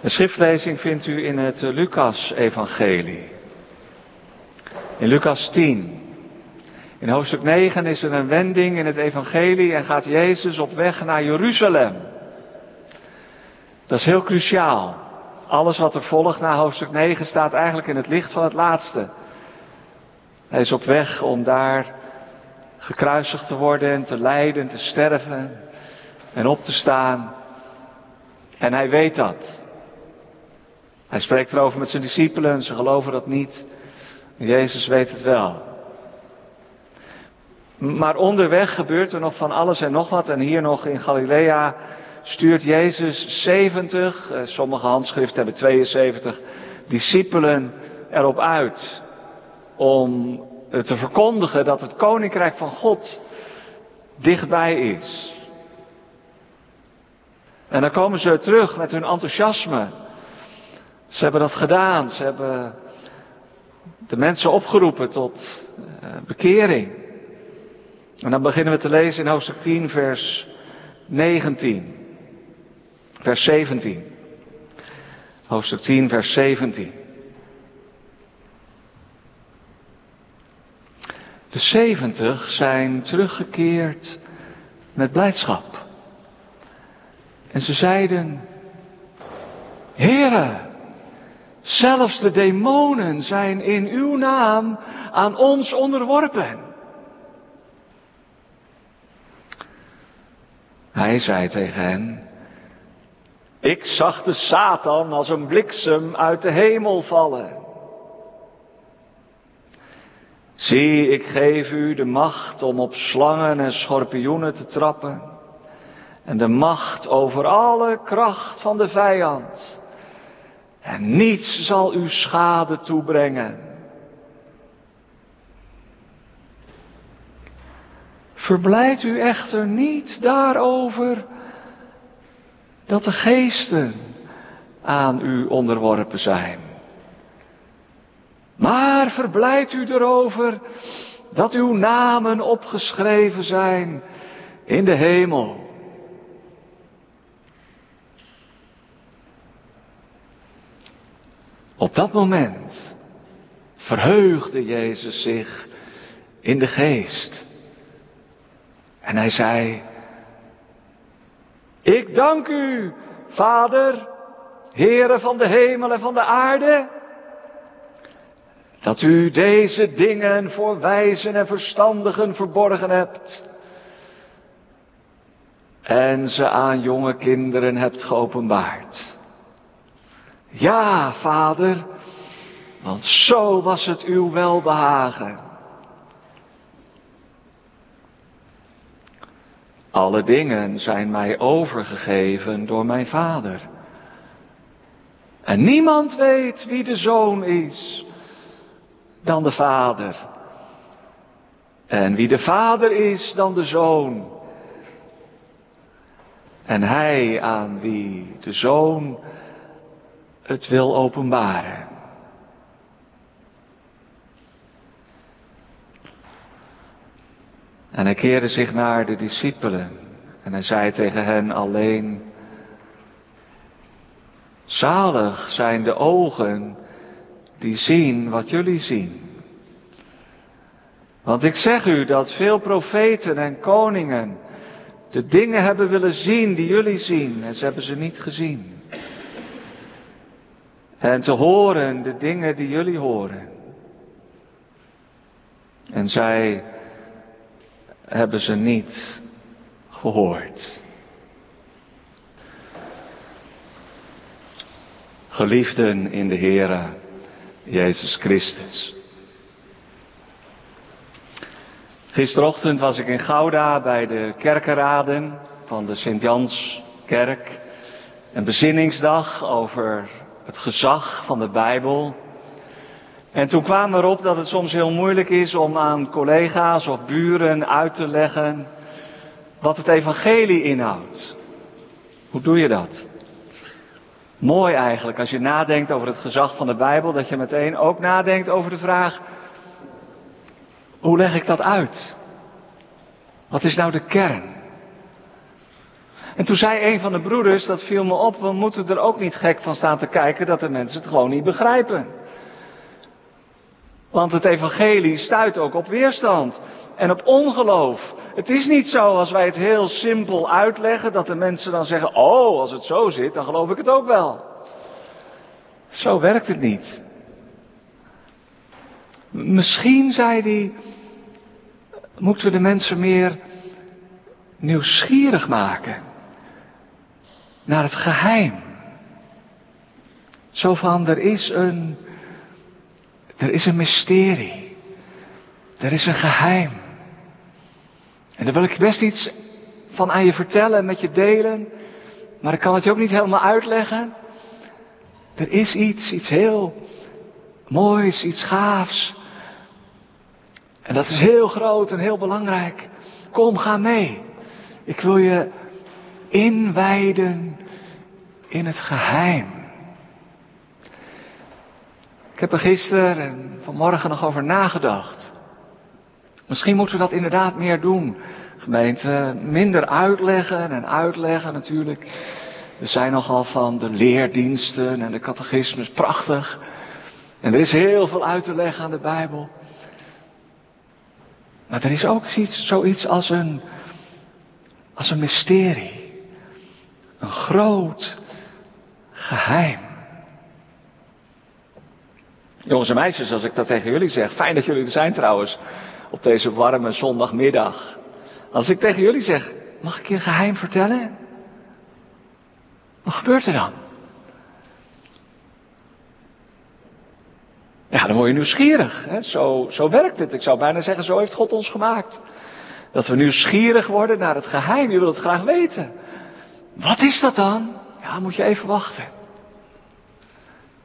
De schriftlezing vindt u in het Lucas-evangelie. In Lucas 10. In hoofdstuk 9 is er een wending in het evangelie en gaat Jezus op weg naar Jeruzalem. Dat is heel cruciaal. Alles wat er volgt na hoofdstuk 9 staat eigenlijk in het licht van het laatste. Hij is op weg om daar gekruisigd te worden en te lijden, te sterven en op te staan. En hij weet dat. Hij spreekt erover met zijn discipelen, ze geloven dat niet. Jezus weet het wel. Maar onderweg gebeurt er nog van alles en nog wat. En hier nog in Galilea stuurt Jezus 70, eh, sommige handschriften hebben 72, discipelen erop uit. Om te verkondigen dat het koninkrijk van God dichtbij is. En dan komen ze terug met hun enthousiasme. Ze hebben dat gedaan. Ze hebben de mensen opgeroepen tot eh, bekering. En dan beginnen we te lezen in hoofdstuk 10, vers 19. Vers 17. Hoofdstuk 10, vers 17. De 70 zijn teruggekeerd met blijdschap. En ze zeiden, Heere, zelfs de demonen zijn in uw naam aan ons onderworpen. Hij zei tegen hen, ik zag de Satan als een bliksem uit de hemel vallen. Zie, ik geef u de macht om op slangen en schorpioenen te trappen en de macht over alle kracht van de vijand. En niets zal u schade toebrengen. Verblijd u echter niet daarover dat de geesten aan u onderworpen zijn. Maar verblijd u erover dat uw namen opgeschreven zijn in de hemel. Op dat moment verheugde Jezus zich in de geest. En hij zei, ik dank u, Vader, Heere van de hemel en van de aarde, dat u deze dingen voor wijzen en verstandigen verborgen hebt en ze aan jonge kinderen hebt geopenbaard. Ja, Vader, want zo was het uw welbehagen. Alle dingen zijn mij overgegeven door mijn Vader. En niemand weet wie de zoon is dan de Vader. En wie de Vader is dan de zoon. En hij aan wie de zoon het wil openbaren. En hij keerde zich naar de discipelen en hij zei tegen hen alleen, zalig zijn de ogen die zien wat jullie zien. Want ik zeg u dat veel profeten en koningen de dingen hebben willen zien die jullie zien en ze hebben ze niet gezien. En te horen de dingen die jullie horen. En zij hebben ze niet gehoord. Geliefden in de Heere Jezus Christus. Gisterochtend was ik in Gouda bij de kerkenraden van de Sint-Janskerk. Een bezinningsdag over het gezag van de Bijbel. En toen kwamen erop dat het soms heel moeilijk is om aan collega's of buren uit te leggen wat het evangelie inhoudt. Hoe doe je dat? Mooi eigenlijk als je nadenkt over het gezag van de Bijbel, dat je meteen ook nadenkt over de vraag, hoe leg ik dat uit? Wat is nou de kern? En toen zei een van de broeders, dat viel me op, we moeten er ook niet gek van staan te kijken dat de mensen het gewoon niet begrijpen. Want het evangelie stuit ook op weerstand en op ongeloof. Het is niet zo als wij het heel simpel uitleggen dat de mensen dan zeggen, oh, als het zo zit, dan geloof ik het ook wel. Zo werkt het niet. Misschien, zei hij, moeten we de mensen meer nieuwsgierig maken naar het geheim. Zo van, er is een, er is een mysterie. Er is een geheim. En daar wil ik best iets van aan je vertellen en met je delen. Maar ik kan het je ook niet helemaal uitleggen. Er is iets, iets heel moois, iets gaafs. En dat is heel groot en heel belangrijk. Kom, ga mee. Ik wil je inwijden in het geheim. Ik heb er gisteren en vanmorgen nog over nagedacht. Misschien moeten we dat inderdaad meer doen. Gemeente, minder uitleggen en uitleggen natuurlijk. We zijn nogal van de leerdiensten en de catechismus, prachtig. En er is heel veel uit te leggen aan de Bijbel. Maar er is ook iets, zoiets als een, als een mysterie. Een groot geheim. Jongens en meisjes, als ik dat tegen jullie zeg, fijn dat jullie er zijn trouwens, op deze warme zondagmiddag. Als ik tegen jullie zeg, mag ik je een geheim vertellen? Wat gebeurt er dan? Ja, dan word je nieuwsgierig. Hè? Zo, zo werkt het. Ik zou bijna zeggen, zo heeft God ons gemaakt. Dat we nieuwsgierig worden naar het geheim. Je wilt het graag weten. Wat is dat dan? Ja, moet je even wachten.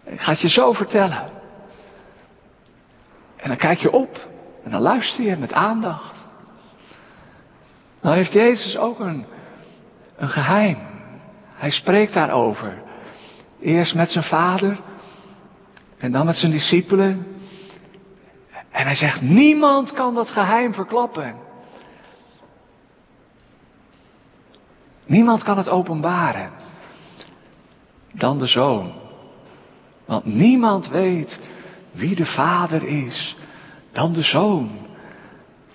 Ik ga het je zo vertellen. En dan kijk je op. En dan luister je met aandacht. Nou heeft Jezus ook een, een geheim. Hij spreekt daarover. Eerst met zijn vader. En dan met zijn discipelen. En hij zegt, niemand kan dat geheim verklappen. Niemand kan het openbaren. Dan de zoon. Want niemand weet wie de vader is dan de zoon.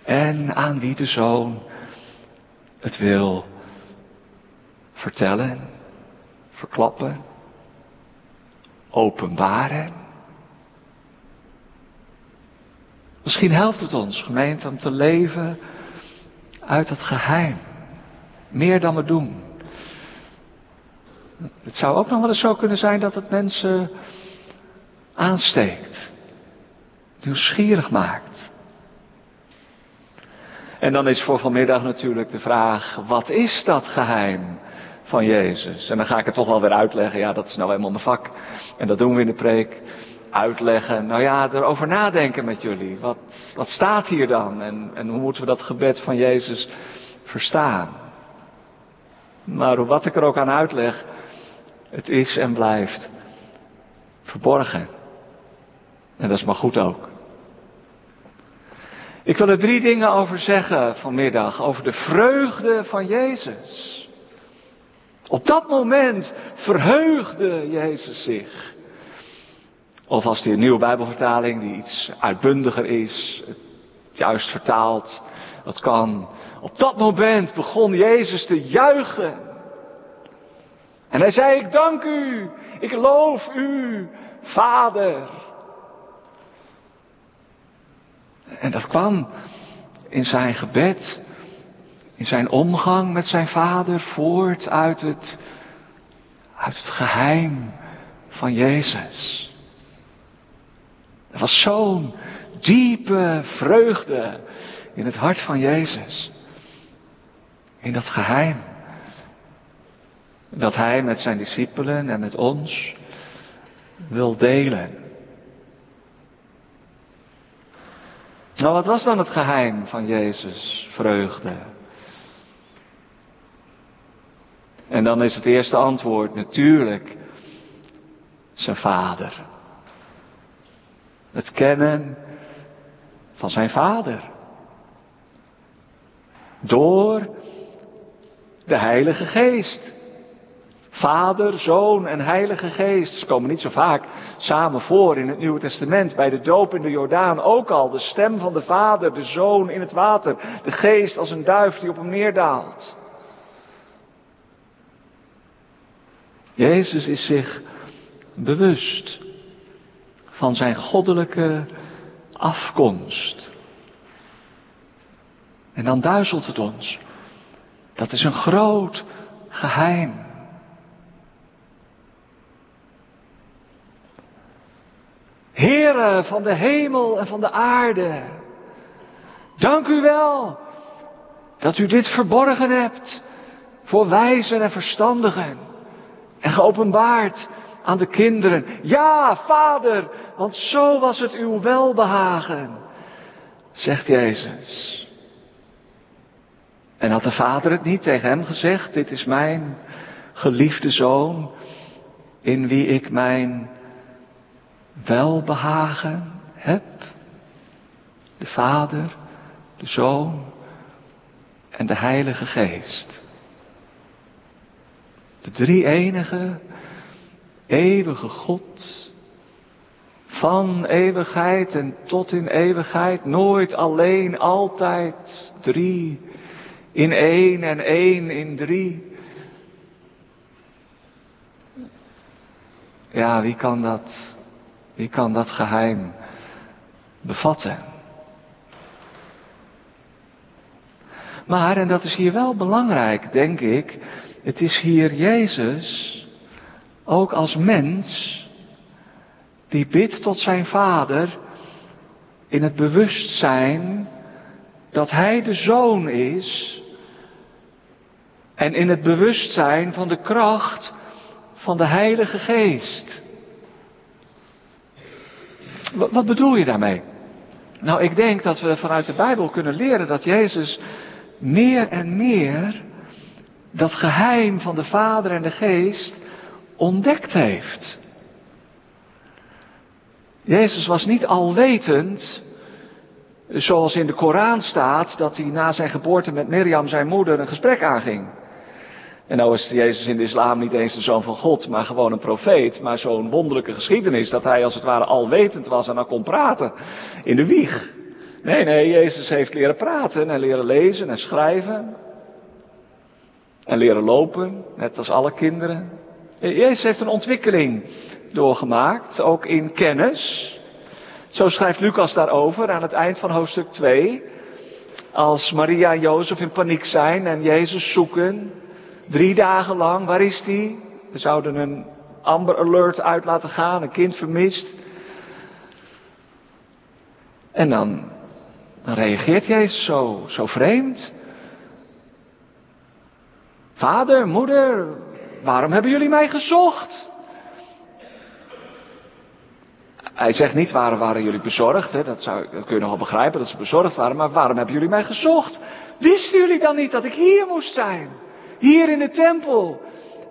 En aan wie de zoon het wil vertellen, verklappen, openbaren. Misschien helpt het ons, gemeente, om te leven uit het geheim. Meer dan we doen. Het zou ook nog wel eens zo kunnen zijn dat het mensen aansteekt. Nieuwsgierig maakt. En dan is voor vanmiddag natuurlijk de vraag, wat is dat geheim van Jezus? En dan ga ik het toch wel weer uitleggen. Ja, dat is nou helemaal mijn vak. En dat doen we in de preek uitleggen. Nou ja, erover nadenken met jullie. Wat, wat staat hier dan? En, en hoe moeten we dat gebed van Jezus verstaan? Maar wat ik er ook aan uitleg, het is en blijft verborgen. En dat is maar goed ook. Ik wil er drie dingen over zeggen vanmiddag. Over de vreugde van Jezus. Op dat moment verheugde Jezus zich. Of als die nieuwe Bijbelvertaling die iets uitbundiger is, het juist vertaalt, dat kan. Op dat moment begon Jezus te juichen. En hij zei, ik dank u, ik loof u, Vader. En dat kwam in zijn gebed, in zijn omgang met zijn vader, voort uit het, het geheim van Jezus. Er was zo'n diepe vreugde in het hart van Jezus. In dat geheim. Dat hij met zijn discipelen en met ons wil delen. Nou, wat was dan het geheim van Jezus' vreugde? En dan is het eerste antwoord natuurlijk zijn vader. Het kennen van zijn vader. Door de Heilige Geest. Vader, Zoon en Heilige Geest. Ze komen niet zo vaak samen voor in het Nieuwe Testament. Bij de doop in de Jordaan ook al. De stem van de Vader, de Zoon in het water. De Geest als een duif die op hem neerdaalt. Jezus is zich bewust van zijn goddelijke afkomst. En dan duizelt het ons. Dat is een groot geheim. Heere van de hemel en van de aarde, dank u wel dat u dit verborgen hebt voor wijzen en verstandigen en geopenbaard aan de kinderen. Ja, vader, want zo was het uw welbehagen, zegt Jezus. En had de vader het niet tegen hem gezegd, dit is mijn geliefde zoon, in wie ik mijn welbehagen heb? De Vader, de Zoon en de Heilige Geest. De drie enige, eeuwige God, van eeuwigheid en tot in eeuwigheid, nooit alleen, altijd drie, in één en één in drie. Ja, wie kan dat wie kan dat geheim bevatten? Maar, en dat is hier wel belangrijk, denk ik, het is hier Jezus, ook als mens, die bidt tot zijn Vader in het bewustzijn dat Hij de Zoon is en in het bewustzijn van de kracht van de Heilige Geest. Wat bedoel je daarmee? Nou, ik denk dat we vanuit de Bijbel kunnen leren dat Jezus meer en meer dat geheim van de Vader en de Geest ontdekt heeft. Jezus was niet alwetend, zoals in de Koran staat, dat hij na zijn geboorte met Mirjam, zijn moeder, een gesprek aanging. En nou is Jezus in de islam niet eens de zoon van God, maar gewoon een profeet. Maar zo'n wonderlijke geschiedenis dat hij als het ware alwetend was en dan kon praten in de wieg. Nee, nee, Jezus heeft leren praten en leren lezen en schrijven. En leren lopen, net als alle kinderen. Jezus heeft een ontwikkeling doorgemaakt, ook in kennis. Zo schrijft Lucas daarover aan het eind van hoofdstuk 2. Als Maria en Jozef in paniek zijn en Jezus zoeken, Drie dagen lang, waar is die? We zouden een Amber Alert uit laten gaan, een kind vermist. En dan, dan reageert Jezus zo, zo vreemd. Vader, moeder, waarom hebben jullie mij gezocht? Hij zegt niet waarom waren jullie bezorgd, hè? Dat, zou, dat kun je nog wel begrijpen dat ze bezorgd waren, maar waarom hebben jullie mij gezocht? Wisten jullie dan niet dat ik hier moest zijn? Hier in de tempel.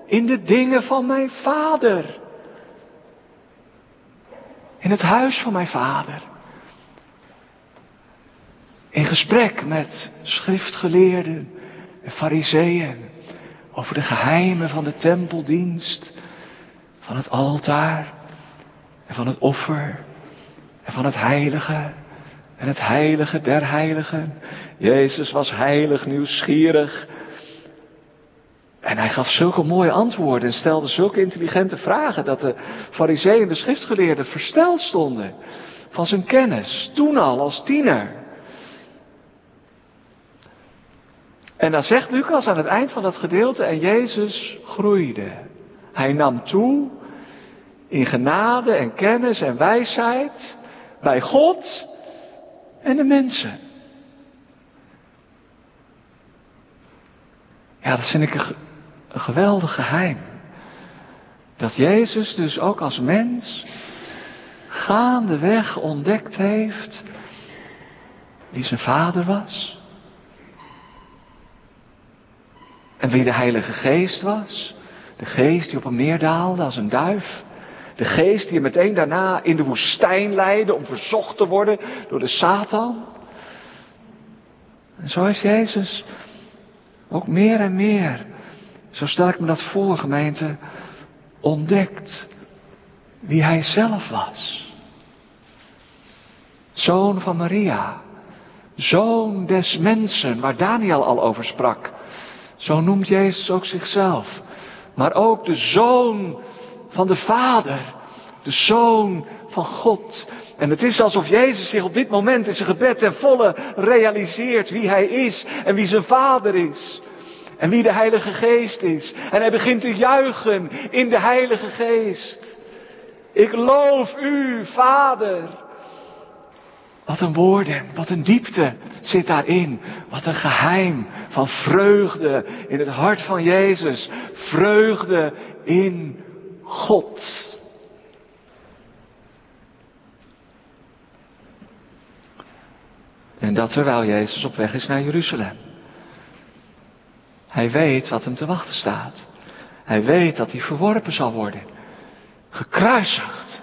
In de dingen van mijn vader. In het huis van mijn vader. In gesprek met schriftgeleerden en fariseeën over de geheimen van de tempeldienst, van het altaar en van het offer en van het heilige en het heilige der heiligen. Jezus was heilig nieuwsgierig en hij gaf zulke mooie antwoorden en stelde zulke intelligente vragen dat de fariseeën en de schriftgeleerden versteld stonden van zijn kennis, toen al als tiener. En dan zegt Lucas aan het eind van dat gedeelte, en Jezus groeide. Hij nam toe in genade en kennis en wijsheid bij God en de mensen. Ja, dat vind ik een geweldig geheim. Dat Jezus dus ook als mens gaandeweg ontdekt heeft wie zijn vader was. En wie de Heilige Geest was. De geest die op hem neerdaalde als een duif. De geest die hem meteen daarna in de woestijn leidde om verzocht te worden door de Satan. En zo is Jezus ook meer en meer, zo stel ik me dat voor, gemeente, ontdekt wie hij zelf was. Zoon van Maria, zoon des mensen, waar Daniel al over sprak. Zo noemt Jezus ook zichzelf. Maar ook de zoon van de Vader, de zoon van God. En het is alsof Jezus zich op dit moment in zijn gebed ten volle realiseert wie hij is en wie zijn Vader is. En wie de Heilige Geest is. En hij begint te juichen in de Heilige Geest. Ik loof u, Vader. Wat een woorden, wat een diepte zit daarin. Wat een geheim van vreugde in het hart van Jezus. Vreugde in God. En dat terwijl Jezus op weg is naar Jeruzalem. Hij weet wat hem te wachten staat. Hij weet dat hij verworpen zal worden. Gekruisigd.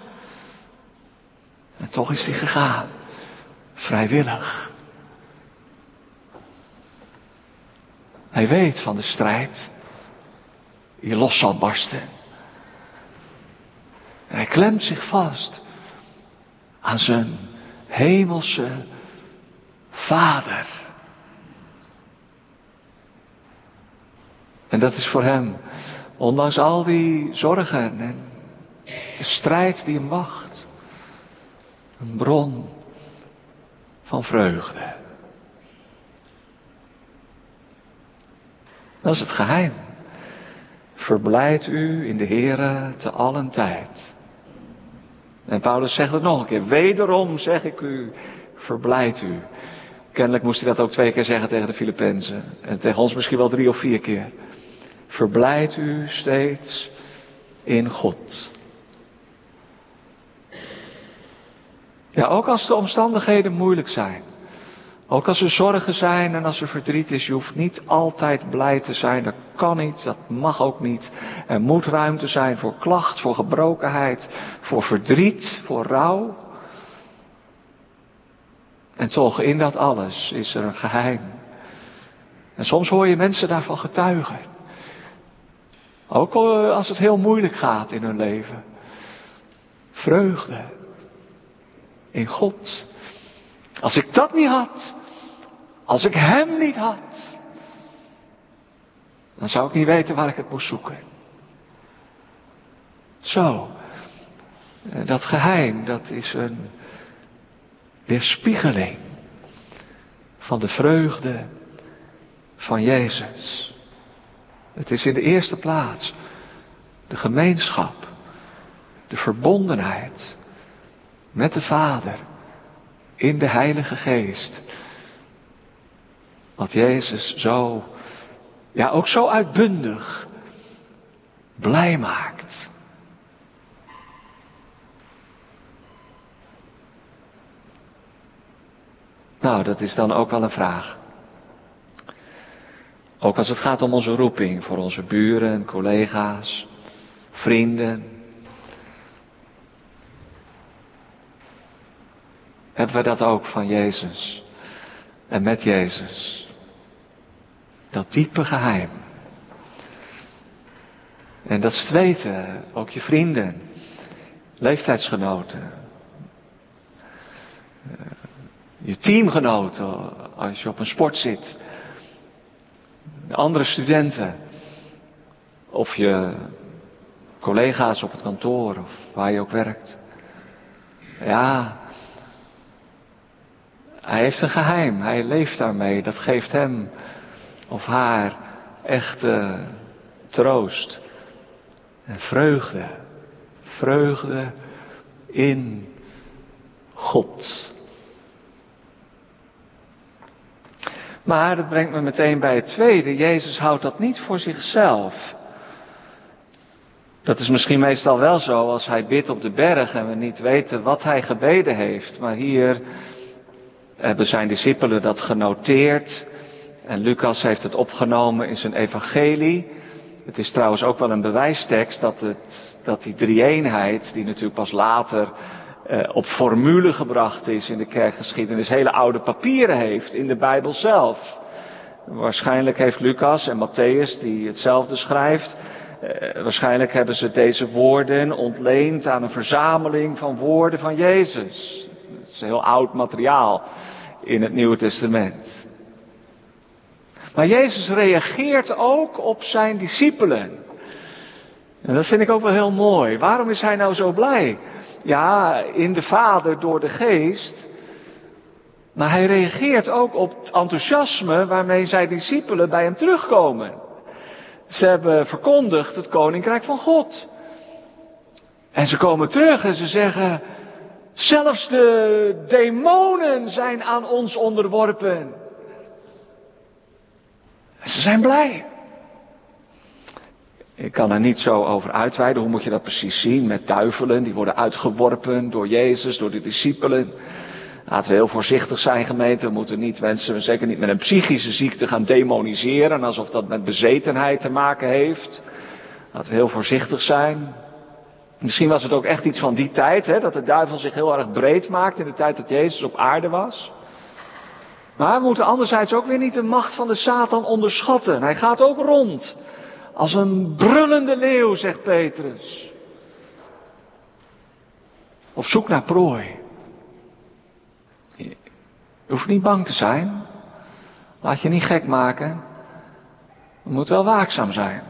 En toch is hij gegaan. Vrijwillig. Hij weet van de strijd die los zal barsten. En hij klemt zich vast aan zijn hemelse Vader. En dat is voor hem, ondanks al die zorgen en de strijd die hem wacht, een bron van vreugde. Dat is het geheim. Verblijd u in de Heere te allen tijd. En Paulus zegt het nog een keer. Wederom zeg ik u, verblijd u. Kennelijk moest hij dat ook twee keer zeggen tegen de Filippenzen. En tegen ons misschien wel drie of vier keer. Verblijd u steeds in God. Ja, ook als de omstandigheden moeilijk zijn. Ook als er zorgen zijn en als er verdriet is, je hoeft niet altijd blij te zijn. Dat kan niet, dat mag ook niet. Er moet ruimte zijn voor klacht, voor gebrokenheid, voor verdriet, voor rouw. En toch, in dat alles is er een geheim. En soms hoor je mensen daarvan getuigen. Ook als het heel moeilijk gaat in hun leven. Vreugde in God. Als ik dat niet had, als ik Hem niet had, dan zou ik niet weten waar ik het moest zoeken. Zo, dat geheim, dat is een weerspiegeling van de vreugde van Jezus. Het is in de eerste plaats de gemeenschap, de verbondenheid met de Vader in de Heilige Geest. Wat Jezus zo, ja ook zo uitbundig blij maakt. Nou, dat is dan ook wel een vraag. Ook als het gaat om onze roeping voor onze buren, collega's, vrienden. Hebben we dat ook van Jezus en met Jezus? Dat diepe geheim. En dat is het weten, ook je vrienden, leeftijdsgenoten, je teamgenoten als je op een sport zit, andere studenten of je collega's op het kantoor of waar je ook werkt. Ja, hij heeft een geheim, hij leeft daarmee, dat geeft hem of haar echte troost en vreugde. Vreugde in God. Maar dat brengt me meteen bij het tweede. Jezus houdt dat niet voor zichzelf. Dat is misschien meestal wel zo als hij bidt op de berg en we niet weten wat hij gebeden heeft. Maar hier hebben zijn discipelen dat genoteerd. En Lucas heeft het opgenomen in zijn evangelie. Het is trouwens ook wel een bewijstekst dat, het, dat die drie-eenheid, die natuurlijk pas later uh, op formule gebracht is in de kerkgeschiedenis, hele oude papieren heeft in de Bijbel zelf. Waarschijnlijk heeft Lucas en Matthäus, die hetzelfde schrijft, eh, waarschijnlijk hebben ze deze woorden ontleend aan een verzameling van woorden van Jezus. Het is heel oud materiaal in het Nieuwe Testament. Maar Jezus reageert ook op zijn discipelen. En dat vind ik ook wel heel mooi. Waarom is hij nou zo blij? Ja, in de Vader door de Geest. Maar hij reageert ook op het enthousiasme waarmee zijn discipelen bij hem terugkomen. Ze hebben verkondigd het koninkrijk van God. En ze komen terug en ze zeggen, zelfs de demonen zijn aan ons onderworpen. En ze zijn blij. Ik kan er niet zo over uitweiden. Hoe moet je dat precies zien? Met duivelen, die worden uitgeworpen door Jezus, door de discipelen. Laten we heel voorzichtig zijn, gemeente. We moeten niet mensen, zeker niet met een psychische ziekte, gaan demoniseren. Alsof dat met bezetenheid te maken heeft. Laten we heel voorzichtig zijn. Misschien was het ook echt iets van die tijd, hè, dat de duivel zich heel erg breed maakt in de tijd dat Jezus op aarde was. Maar we moeten anderzijds ook weer niet de macht van de Satan onderschatten. Hij gaat ook rond. Als een brullende leeuw, zegt Petrus. Op zoek naar prooi. Je hoeft niet bang te zijn. Laat je niet gek maken. Je moet wel waakzaam zijn.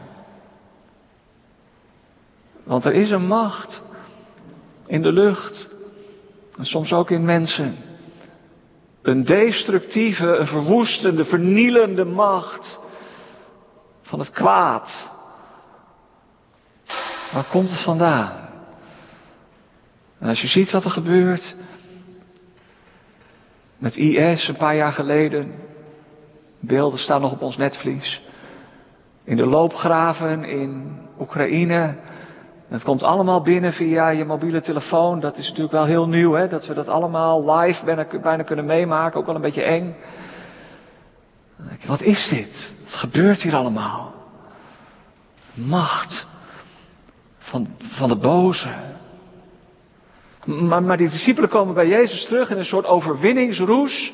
Want er is een macht in de lucht. En soms ook in mensen. Een destructieve, een verwoestende, vernielende macht van het kwaad. Waar komt het vandaan? En als je ziet wat er gebeurt met IS een paar jaar geleden, beelden staan nog op ons netvlies, in de loopgraven in Oekraïne, het komt allemaal binnen via je mobiele telefoon. Dat is natuurlijk wel heel nieuw, hè? dat we dat allemaal live bijna, bijna kunnen meemaken. Ook wel een beetje eng. Wat is dit? Wat gebeurt hier allemaal? Macht van, van de boze. Maar, maar die discipelen komen bij Jezus terug in een soort overwinningsroes.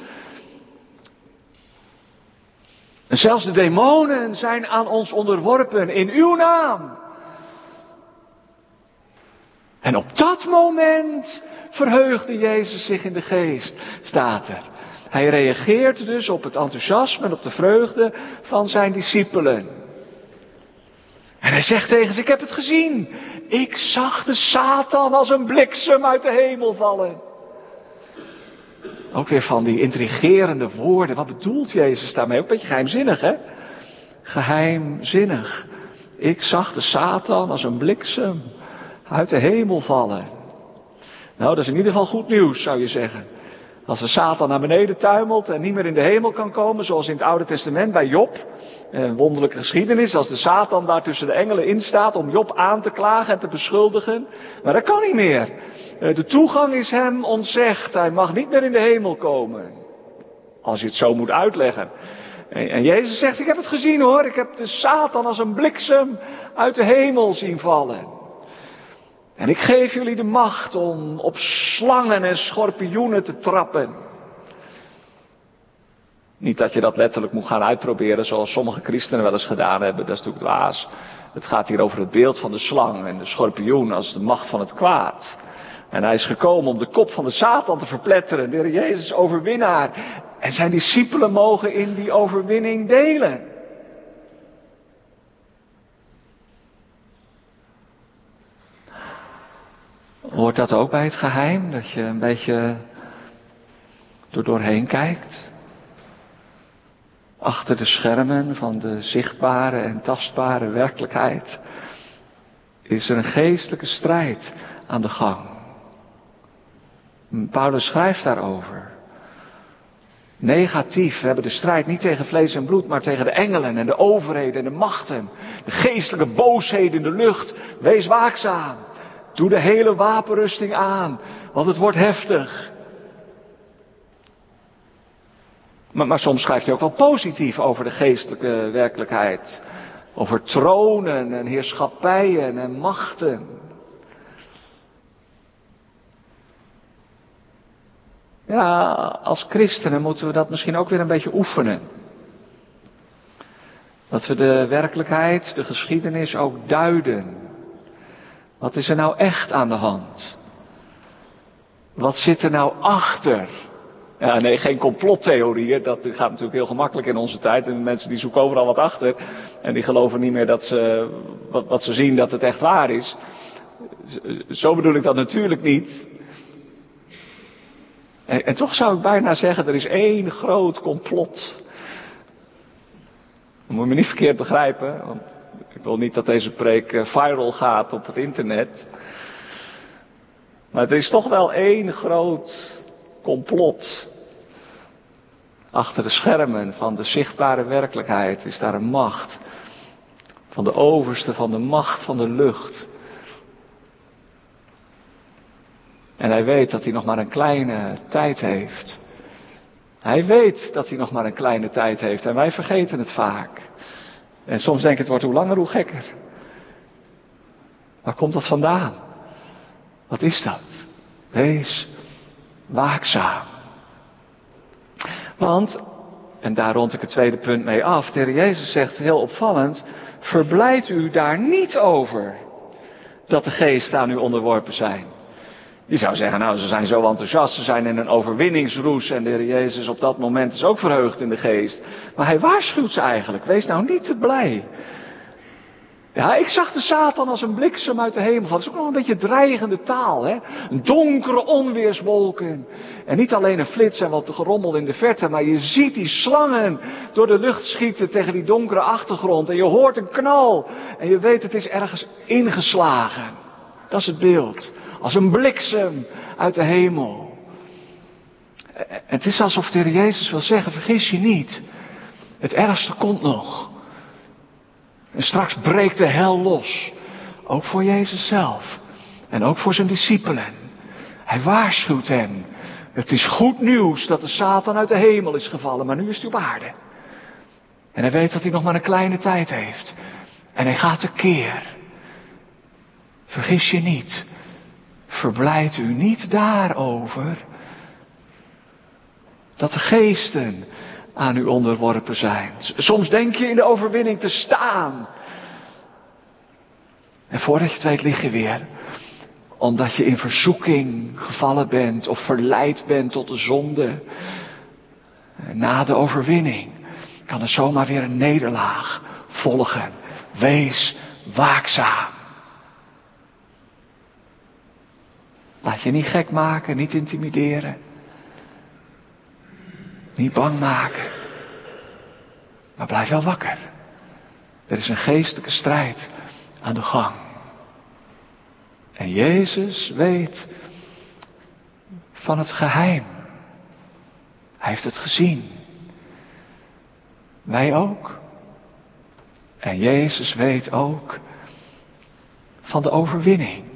En zelfs de demonen zijn aan ons onderworpen in uw naam. En op dat moment verheugde Jezus zich in de geest, staat er. Hij reageert dus op het enthousiasme en op de vreugde van zijn discipelen. En hij zegt tegen ze, ik heb het gezien. Ik zag de Satan als een bliksem uit de hemel vallen. Ook weer van die intrigerende woorden. Wat bedoelt Jezus daarmee? Ook een beetje geheimzinnig, hè? Geheimzinnig. Ik zag de Satan als een bliksem uit de hemel vallen. Nou, dat is in ieder geval goed nieuws, zou je zeggen. Als de Satan naar beneden tuimelt en niet meer in de hemel kan komen, zoals in het Oude Testament bij Job, een wonderlijke geschiedenis, als de Satan daar tussen de engelen in staat om Job aan te klagen en te beschuldigen, maar dat kan niet meer. Eh, de toegang is hem ontzegd, hij mag niet meer in de hemel komen. Als je het zo moet uitleggen. En Jezus zegt, ik heb het gezien hoor, ik heb de Satan als een bliksem uit de hemel zien vallen. En ik geef jullie de macht om op slangen en schorpioenen te trappen. Niet dat je dat letterlijk moet gaan uitproberen zoals sommige christenen wel eens gedaan hebben, dat is natuurlijk dwaas. Het gaat hier over het beeld van de slang en de schorpioen als de macht van het kwaad. En hij is gekomen om de kop van de Satan te verpletteren, de Heer Jezus overwinnaar. En zijn discipelen mogen in die overwinning delen. Hoort dat ook bij het geheim? Dat je een beetje er doorheen kijkt? Achter de schermen van de zichtbare en tastbare werkelijkheid is er een geestelijke strijd aan de gang. Paulus schrijft daarover. Negatief. We hebben de strijd niet tegen vlees en bloed, maar tegen de engelen en de overheden en de machten. De geestelijke boosheden in de lucht. Wees waakzaam. Doe de hele wapenrusting aan, want het wordt heftig. Maar, maar, soms schrijft hij ook wel positief over de geestelijke werkelijkheid. Over tronen en heerschappijen en machten. Ja, als christenen moeten we dat misschien ook weer een beetje oefenen. Dat we de werkelijkheid, de geschiedenis ook duiden. Wat is er nou echt aan de hand? Wat zit er nou achter? Ja, nee, geen complottheorieën. Dat gaat natuurlijk heel gemakkelijk in onze tijd. En mensen die zoeken overal wat achter. En die geloven niet meer dat ze, wat, wat ze zien, dat het echt waar is. Zo bedoel ik dat natuurlijk niet. En, toch zou ik bijna zeggen, er is één groot complot. Dat moet je me niet verkeerd begrijpen. Want ik wil niet dat deze preek eh, viral gaat op het internet. Maar er is toch wel één groot complot. Achter de schermen van de zichtbare werkelijkheid is daar een macht. Van de overste, van de macht van de lucht. En hij weet dat hij nog maar een kleine tijd heeft. Hij weet dat hij nog maar een kleine tijd heeft en wij vergeten het vaak. En soms denk ik het wordt hoe langer hoe gekker. Waar komt dat vandaan? Wat is dat? Wees waakzaam. Want, en daar rond ik het tweede punt mee af, de Jezus zegt heel opvallend, verblijd u daar niet over dat de geest aan u onderworpen zijn. Je zou zeggen, nou, ze zijn zo enthousiast, ze zijn in een overwinningsroes en de Heer Jezus op dat moment is ook verheugd in de geest. Maar hij waarschuwt ze eigenlijk, wees nou niet te blij. Ja, ik zag de Satan als een bliksem uit de hemel. Dat is ook nog een beetje dreigende taal, hè. Een donkere onweerswolken. En niet alleen een flits en wat gerommel in de verte, maar je ziet die slangen door de lucht schieten tegen die donkere achtergrond. En je hoort een knal. En je weet het is ergens ingeslagen. Dat het beeld. Als een bliksem uit de hemel. Het is alsof de Heer Jezus wil zeggen, vergis je niet. Het ergste komt nog. En straks breekt de hel los. Ook voor Jezus zelf. En ook voor zijn discipelen. Hij waarschuwt hen. Het is goed nieuws dat de Satan uit de hemel is gevallen, maar nu is hij op aarde. En hij weet dat hij nog maar een kleine tijd heeft. En hij gaat keer. Vergis je niet. Verblijd u niet daarover. Dat de geesten aan u onderworpen zijn. Soms denk je in de overwinning te staan. En voordat je het weet lig je weer. Omdat je in verzoeking gevallen bent of verleid bent tot de zonde. Na de overwinning kan er zomaar weer een nederlaag volgen. Wees waakzaam. Laat je niet gek maken, niet intimideren. Niet bang maken. Maar blijf wel wakker. Er is een geestelijke strijd aan de gang. En Jezus weet van het geheim. Hij heeft het gezien. Wij ook. En Jezus weet ook van de overwinning.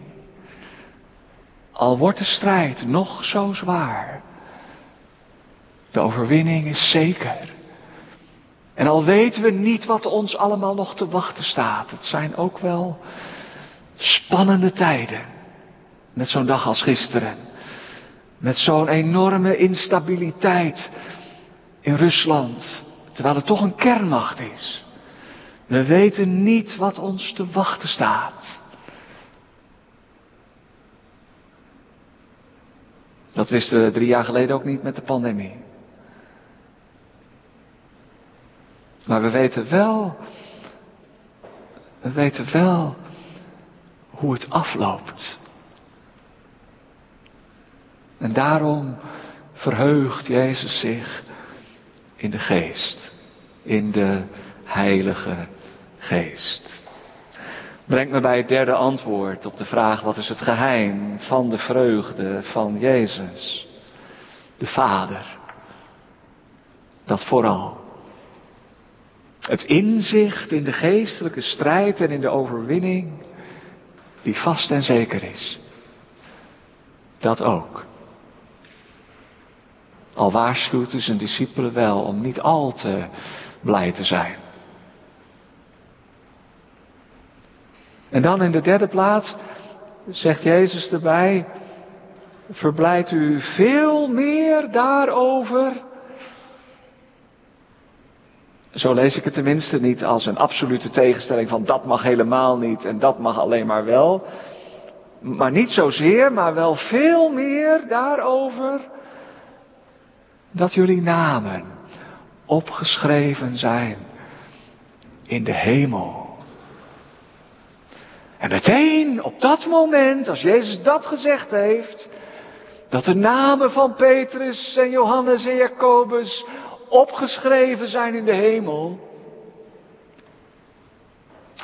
Al wordt de strijd nog zo zwaar, de overwinning is zeker. En al weten we niet wat ons allemaal nog te wachten staat, het zijn ook wel spannende tijden. Met zo'n dag als gisteren. Met zo'n enorme instabiliteit in Rusland. Terwijl het toch een kernmacht is. We weten niet wat ons te wachten staat. Dat wisten we drie jaar geleden ook niet met de pandemie. Maar we weten wel, we weten wel hoe het afloopt. En daarom verheugt Jezus zich in de geest, in de Heilige Geest. Brengt me bij het derde antwoord op de vraag wat is het geheim van de vreugde van Jezus, de Vader. Dat vooral. Het inzicht in de geestelijke strijd en in de overwinning die vast en zeker is. Dat ook. Al waarschuwt u zijn discipelen wel om niet al te blij te zijn. En dan in de derde plaats zegt Jezus erbij, verblijdt u veel meer daarover Zo lees ik het tenminste niet als een absolute tegenstelling van dat mag helemaal niet en dat mag alleen maar wel. Maar niet zozeer, maar wel veel meer daarover dat jullie namen opgeschreven zijn in de hemel. En meteen op dat moment, als Jezus dat gezegd heeft, dat de namen van Petrus en Johannes en Jacobus opgeschreven zijn in de hemel,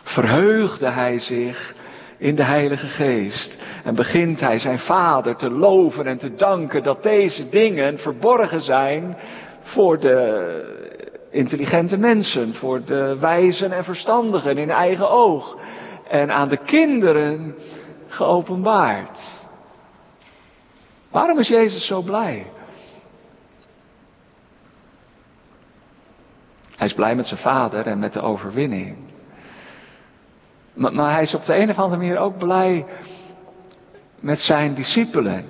verheugde hij zich in de Heilige Geest en begint hij zijn Vader te loven en te danken dat deze dingen verborgen zijn voor de intelligente mensen, voor de wijzen en verstandigen in eigen oog en aan de kinderen geopenbaard. Waarom is Jezus zo blij? Hij is blij met zijn vader en met de overwinning. Maar, hij is op de een of andere manier ook blij met zijn discipelen.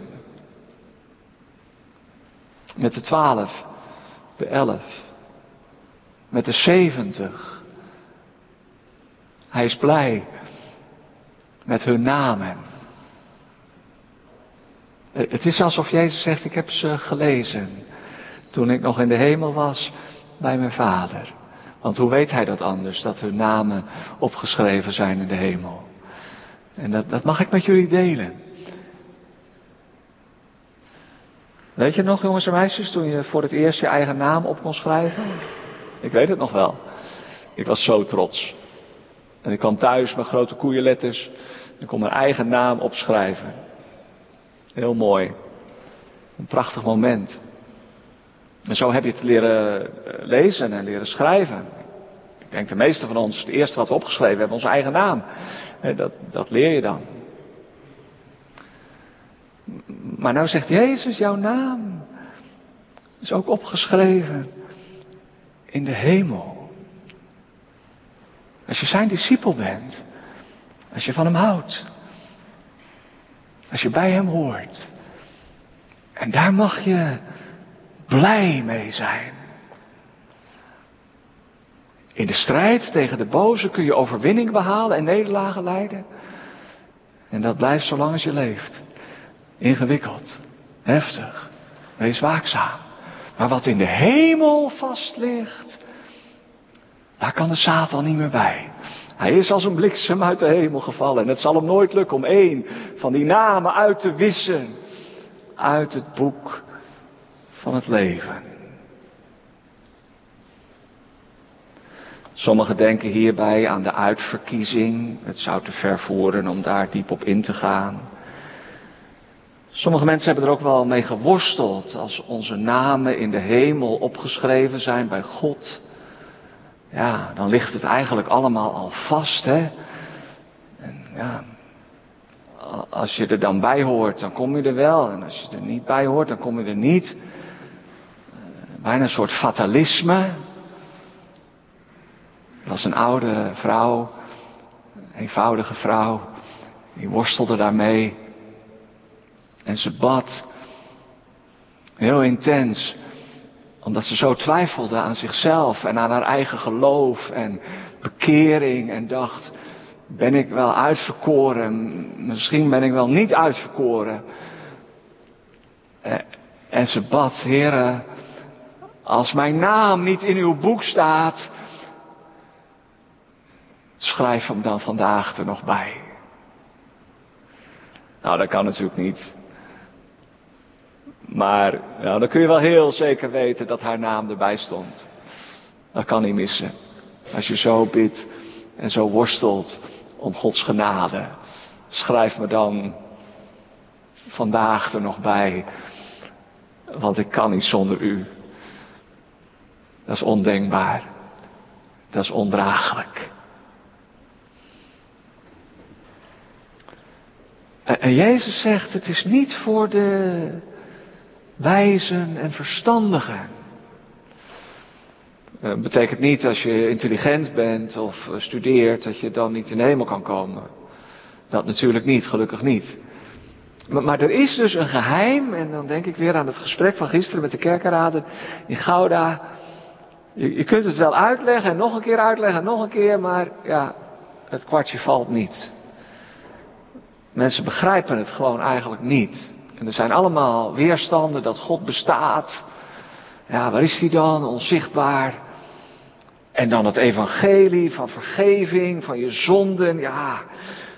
Met de twaalf, de elf, met de zeventig. Hij is blij met hun namen. Het is alsof Jezus zegt, ik heb ze gelezen toen ik nog in de hemel was bij mijn vader. Want hoe weet hij dat anders, dat hun namen opgeschreven zijn in de hemel? En dat, dat mag ik met jullie delen. Weet je nog, jongens en meisjes, toen je voor het eerst je eigen naam op kon schrijven? Ik weet het nog wel. Ik was zo trots. En ik kwam thuis met grote koeienletters. Ik kon mijn eigen naam opschrijven. Heel mooi. Een prachtig moment. En zo heb je het leren eh, lezen en leren schrijven. Ik denk de meeste van ons, het eerste wat we opgeschreven hebben, onze eigen naam. Dat, dat leer je dan. Maar nou zegt Jezus, jouw naam is ook opgeschreven in de hemel. Als je zijn discipel bent, als je van hem houdt, als je bij hem hoort. En daar mag je blij mee zijn. In de strijd tegen de boze kun je overwinning behalen en nederlagen leiden. En dat blijft zolang als je leeft. Ingewikkeld, heftig, wees waakzaam. Maar wat in de hemel vast ligt, daar kan de Satan niet meer bij. Hij is als een bliksem uit de hemel gevallen. En het zal hem nooit lukken om één van die namen uit te wissen. Uit het boek van het leven. Sommigen denken hierbij aan de uitverkiezing. Het zou te ver voeren om daar diep op in te gaan. Sommige mensen hebben er ook wel mee geworsteld als onze namen in de hemel opgeschreven zijn bij God. Ja, dan ligt het eigenlijk allemaal al vast, hè. En ja, als je er dan bij hoort, dan kom je er wel. En als je er niet bij hoort, dan kom je er niet. Eh, bijna een soort fatalisme. Er was een oude vrouw, een eenvoudige vrouw, die worstelde daarmee. En ze bad. Heel intens omdat ze zo twijfelde aan zichzelf en aan haar eigen geloof en bekering en dacht, ben ik wel uitverkoren? Misschien ben ik wel niet uitverkoren. Eh, en ze bad, heren, als mijn naam niet in uw boek staat, schrijf hem dan vandaag er nog bij. Nou, dat kan natuurlijk niet. Maar nou, dan kun je wel heel zeker weten dat haar naam erbij stond. Dat kan niet missen. Als je zo bidt en zo worstelt om Gods genade, schrijf me dan vandaag er nog bij. Want ik kan niet zonder u. Dat is ondenkbaar. Dat is ondraaglijk. En Jezus zegt, het is niet voor de wijzen en verstandigen. Dat betekent niet als je intelligent bent of studeert dat je dan niet in de hemel kan komen. Dat natuurlijk niet, gelukkig niet. Maar, maar, er is dus een geheim, en dan denk ik weer aan het gesprek van gisteren met de kerkenraden in Gouda. Je, je kunt het wel uitleggen en nog een keer uitleggen en nog een keer, maar ja, het kwartje valt niet. Mensen begrijpen het gewoon eigenlijk niet. Er zijn allemaal weerstanden dat God bestaat. Ja, waar is hij dan? Onzichtbaar. En dan het evangelie van vergeving, van je zonden. Ja,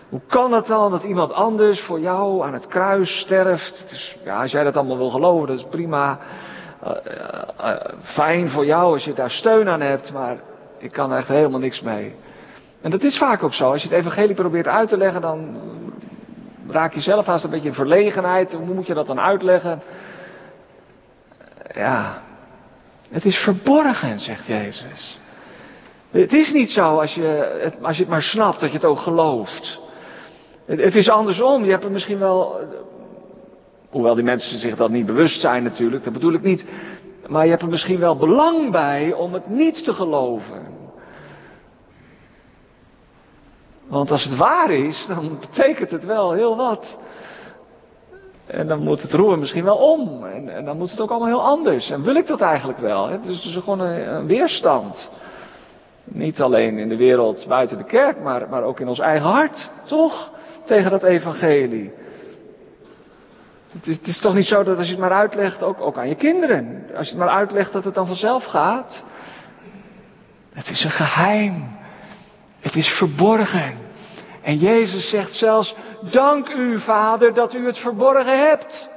hoe kan het dan dat iemand anders voor jou aan het kruis sterft? Ja, als jij dat allemaal wil geloven, dat is prima. Uh, uh, fijn voor jou als je daar steun aan hebt, maar ik kan er echt helemaal niks mee. En dat is vaak ook zo. Als je het evangelie probeert uit te leggen, dan raak je zelf haast een beetje in verlegenheid. Hoe moet je dat dan uitleggen? Ja, het is verborgen, zegt Jezus. Het is niet zo als je, het, als je het maar snapt dat je het ook gelooft. Het, het is andersom. Je hebt er misschien wel. Hoewel die mensen zich dat niet bewust zijn natuurlijk, dat bedoel ik niet. Maar je hebt er misschien wel belang bij om het niet te geloven. Want als het waar is, dan betekent het wel heel wat. En dan moet het roer misschien wel om. En, dan moet het ook allemaal heel anders. En wil ik dat eigenlijk wel? Dus het is gewoon een, een, weerstand. Niet alleen in de wereld buiten de kerk, maar, maar ook in ons eigen hart. Toch? Tegen dat evangelie. Het is, het is, toch niet zo dat als je het maar uitlegt, ook, ook aan je kinderen. Als je het maar uitlegt dat het dan vanzelf gaat. Het is een geheim. Het is verborgen. En Jezus zegt zelfs, dank u Vader dat u het verborgen hebt.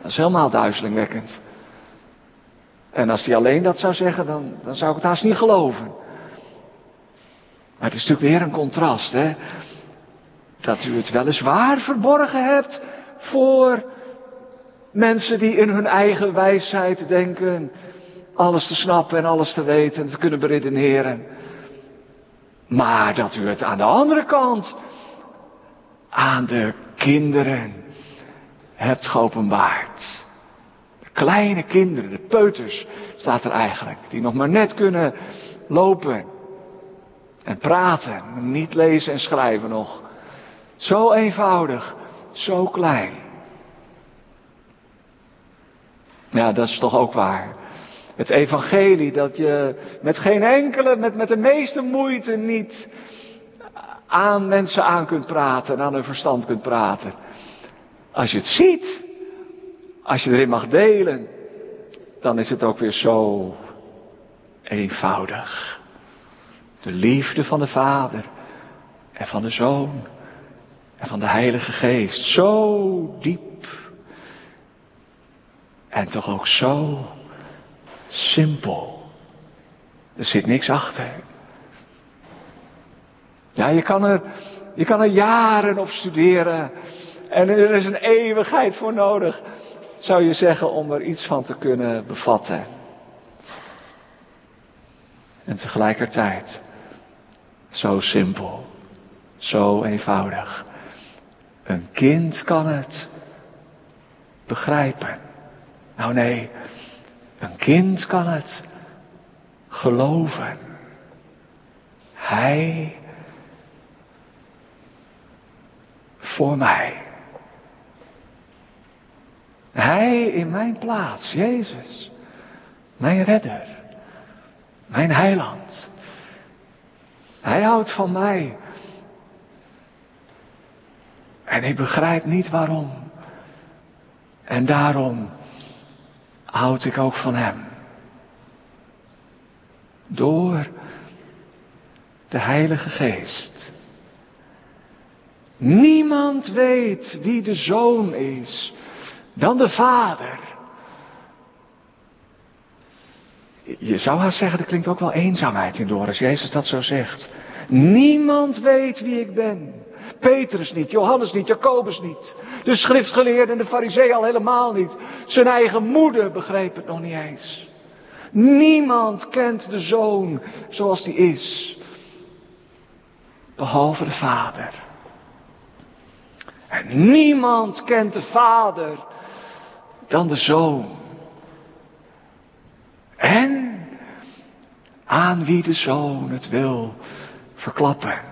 Dat is helemaal duizelingwekkend. En als hij alleen dat zou zeggen, dan, dan zou ik het haast niet geloven. Maar het is natuurlijk weer een contrast, hè. Dat u het weliswaar verborgen hebt voor mensen die in hun eigen wijsheid denken alles te snappen en alles te weten en te kunnen beredeneren. Maar dat u het aan de andere kant aan de kinderen hebt geopenbaard. De kleine kinderen, de peuters staat er eigenlijk, die nog maar net kunnen lopen en praten, niet lezen en schrijven nog. Zo eenvoudig, zo klein. Ja, dat is toch ook waar. Het evangelie dat je met geen enkele, met, met de meeste moeite niet aan mensen aan kunt praten en aan hun verstand kunt praten. Als je het ziet, als je erin mag delen, dan is het ook weer zo eenvoudig. De liefde van de Vader en van de Zoon en van de Heilige Geest. Zo diep. En toch ook zo simpel. Er zit niks achter. Ja, je kan er, je kan er jaren op studeren. En er is een eeuwigheid voor nodig, zou je zeggen, om er iets van te kunnen bevatten. En tegelijkertijd zo simpel, zo eenvoudig. Een kind kan het begrijpen. Nou nee, een kind kan het geloven. Hij voor mij. Hij in mijn plaats, Jezus, mijn redder, mijn heiland. Hij houdt van mij. En ik begrijp niet waarom. En daarom houd ik ook van Hem. Door de Heilige Geest. Niemand weet wie de Zoon is dan de Vader. Je zou haast zeggen, er klinkt ook wel eenzaamheid in door als Jezus dat zo zegt. Niemand weet wie ik ben. Petrus niet, Johannes niet, Jacobus niet. De schriftgeleerden en de fariseeën al helemaal niet. Zijn eigen moeder begreep het nog niet eens. Niemand kent de zoon zoals die is. Behalve de vader. En niemand kent de vader dan de zoon. En aan wie de zoon het wil verklappen,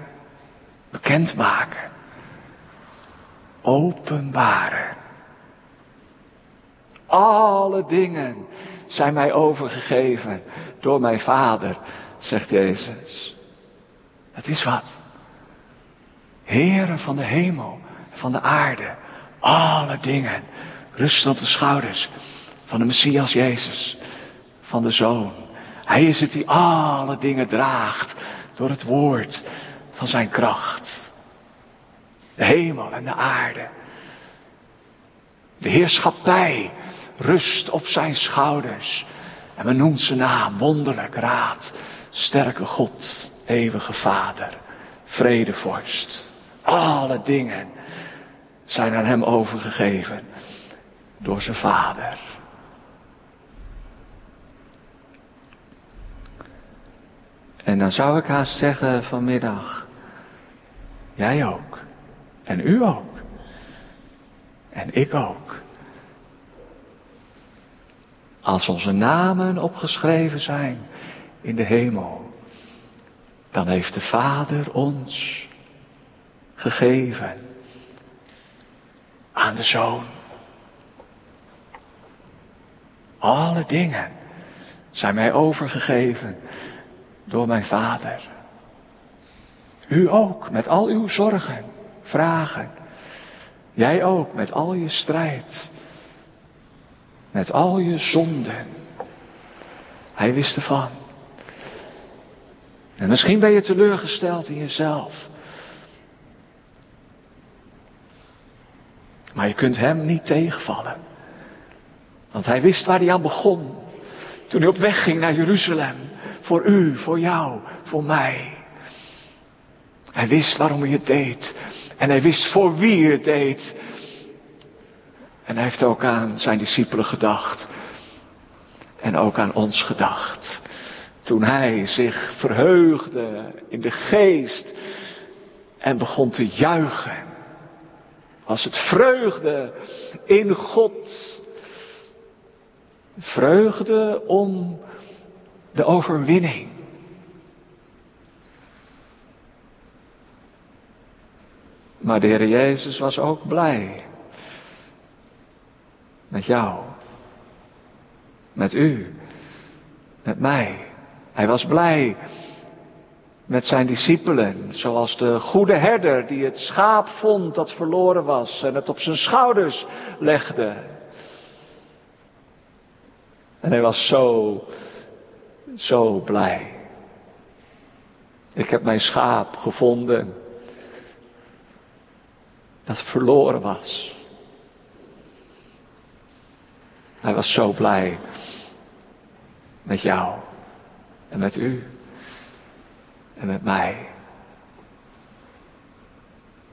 bekendmaken, openbaren. Alle dingen zijn mij overgegeven door mijn Vader, zegt Jezus. Dat is wat. Heren van de hemel van de aarde. Alle dingen rusten op de schouders van de Messias Jezus, van de Zoon. Hij is het die alle dingen draagt door het woord van zijn kracht. De hemel en de aarde. De heerschappij rust op zijn schouders. En men noemt zijn naam wonderlijk raad, sterke God, eeuwige Vader, vredevorst. Alle dingen zijn aan hem overgegeven door zijn Vader. En dan zou ik haast zeggen vanmiddag, jij ook. En u ook. En ik ook. Als onze namen opgeschreven zijn in de hemel, dan heeft de Vader ons gegeven aan de Zoon. Alle dingen zijn mij overgegeven door mijn Vader. U ook, met al uw zorgen, vragen. Jij ook, met al je strijd. Met al je zonden. Hij wist ervan. En misschien ben je teleurgesteld in jezelf. Maar je kunt hem niet tegenvallen. Want hij wist waar hij aan begon. Toen hij op weg ging naar Jeruzalem. Voor u, voor jou, voor mij. Hij wist waarom hij het deed. En hij wist voor wie het deed. En hij heeft ook aan zijn discipelen gedacht. En ook aan ons gedacht. Toen hij zich verheugde in de geest en begon te juichen. Was het vreugde in God. Vreugde om de overwinning. Maar de Heer Jezus was ook blij. Met jou. Met u. Met mij. Hij was blij met zijn discipelen, zoals de goede herder die het schaap vond dat verloren was en het op zijn schouders legde. En hij was zo, zo blij. Ik heb mijn schaap gevonden dat verloren was. Hij was zo blij met jou en met u en met mij.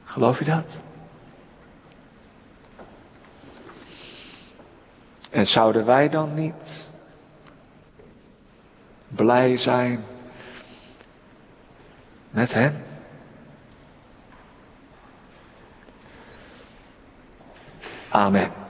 Geloof je dat? En zouden wij dan niet blij zijn met Hem? Amen.